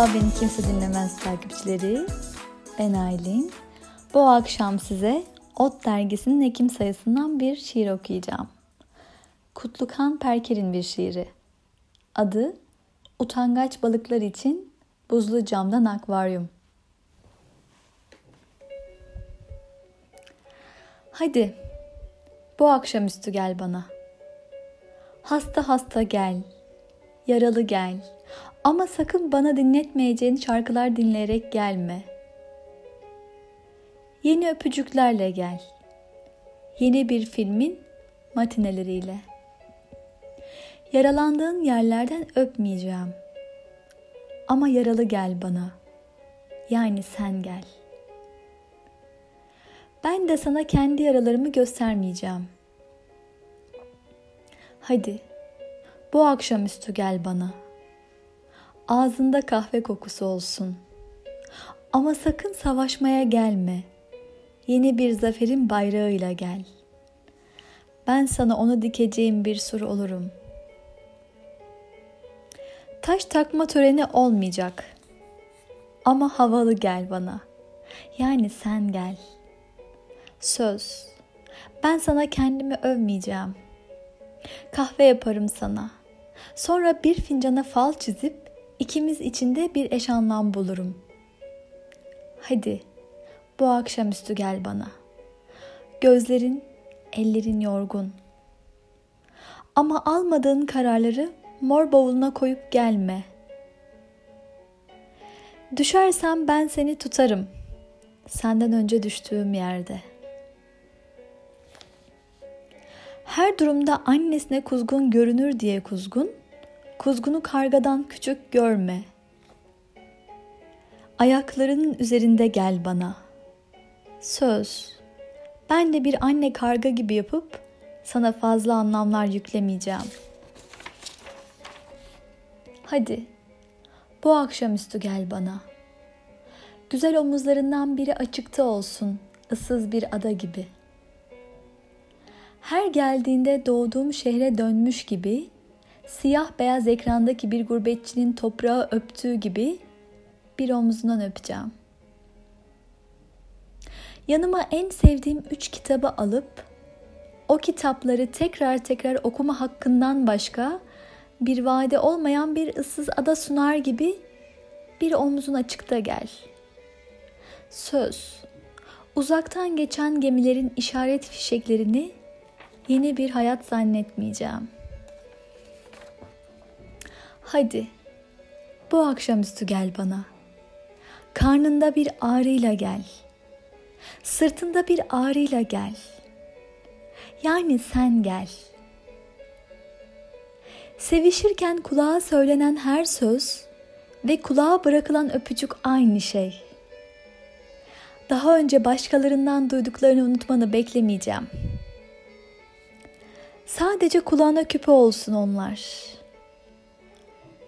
Aylin Kimse Dinlemez takipçileri. Ben Aylin. Bu akşam size Ot dergisinin Ekim sayısından bir şiir okuyacağım. Kutlukan Perker'in bir şiiri. Adı Utangaç Balıklar için Buzlu Camdan Akvaryum. Hadi bu akşamüstü gel bana. Hasta hasta gel. Yaralı gel. Ama sakın bana dinletmeyeceğin şarkılar dinleyerek gelme. Yeni öpücüklerle gel. Yeni bir filmin matineleriyle. Yaralandığın yerlerden öpmeyeceğim. Ama yaralı gel bana. Yani sen gel. Ben de sana kendi yaralarımı göstermeyeceğim. Hadi bu akşamüstü gel bana.'' Ağzında kahve kokusu olsun. Ama sakın savaşmaya gelme. Yeni bir zaferin bayrağıyla gel. Ben sana onu dikeceğim bir sur olurum. Taş takma töreni olmayacak. Ama havalı gel bana. Yani sen gel. Söz. Ben sana kendimi övmeyeceğim. Kahve yaparım sana. Sonra bir fincana fal çizip ikimiz içinde bir eş anlam bulurum. Hadi bu akşamüstü gel bana. Gözlerin, ellerin yorgun. Ama almadığın kararları mor bavuluna koyup gelme. Düşersem ben seni tutarım. Senden önce düştüğüm yerde. Her durumda annesine kuzgun görünür diye kuzgun, Kuzgunu kargadan küçük görme. Ayaklarının üzerinde gel bana. Söz. Ben de bir anne karga gibi yapıp sana fazla anlamlar yüklemeyeceğim. Hadi. Bu akşamüstü gel bana. Güzel omuzlarından biri açıkta olsun, ıssız bir ada gibi. Her geldiğinde doğduğum şehre dönmüş gibi siyah beyaz ekrandaki bir gurbetçinin toprağı öptüğü gibi bir omzundan öpeceğim. Yanıma en sevdiğim üç kitabı alıp o kitapları tekrar tekrar okuma hakkından başka bir vade olmayan bir ıssız ada sunar gibi bir omzun açıkta gel. Söz, uzaktan geçen gemilerin işaret fişeklerini yeni bir hayat zannetmeyeceğim.'' Hadi bu akşamüstü gel bana. Karnında bir ağrıyla gel. Sırtında bir ağrıyla gel. Yani sen gel. Sevişirken kulağa söylenen her söz ve kulağa bırakılan öpücük aynı şey. Daha önce başkalarından duyduklarını unutmanı beklemeyeceğim. Sadece kulağına küpe olsun onlar.''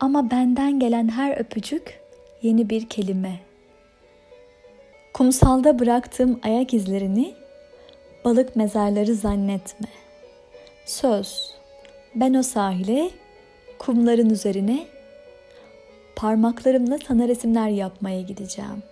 Ama benden gelen her öpücük yeni bir kelime. Kumsalda bıraktığım ayak izlerini balık mezarları zannetme. Söz, ben o sahile, kumların üzerine parmaklarımla sana resimler yapmaya gideceğim.''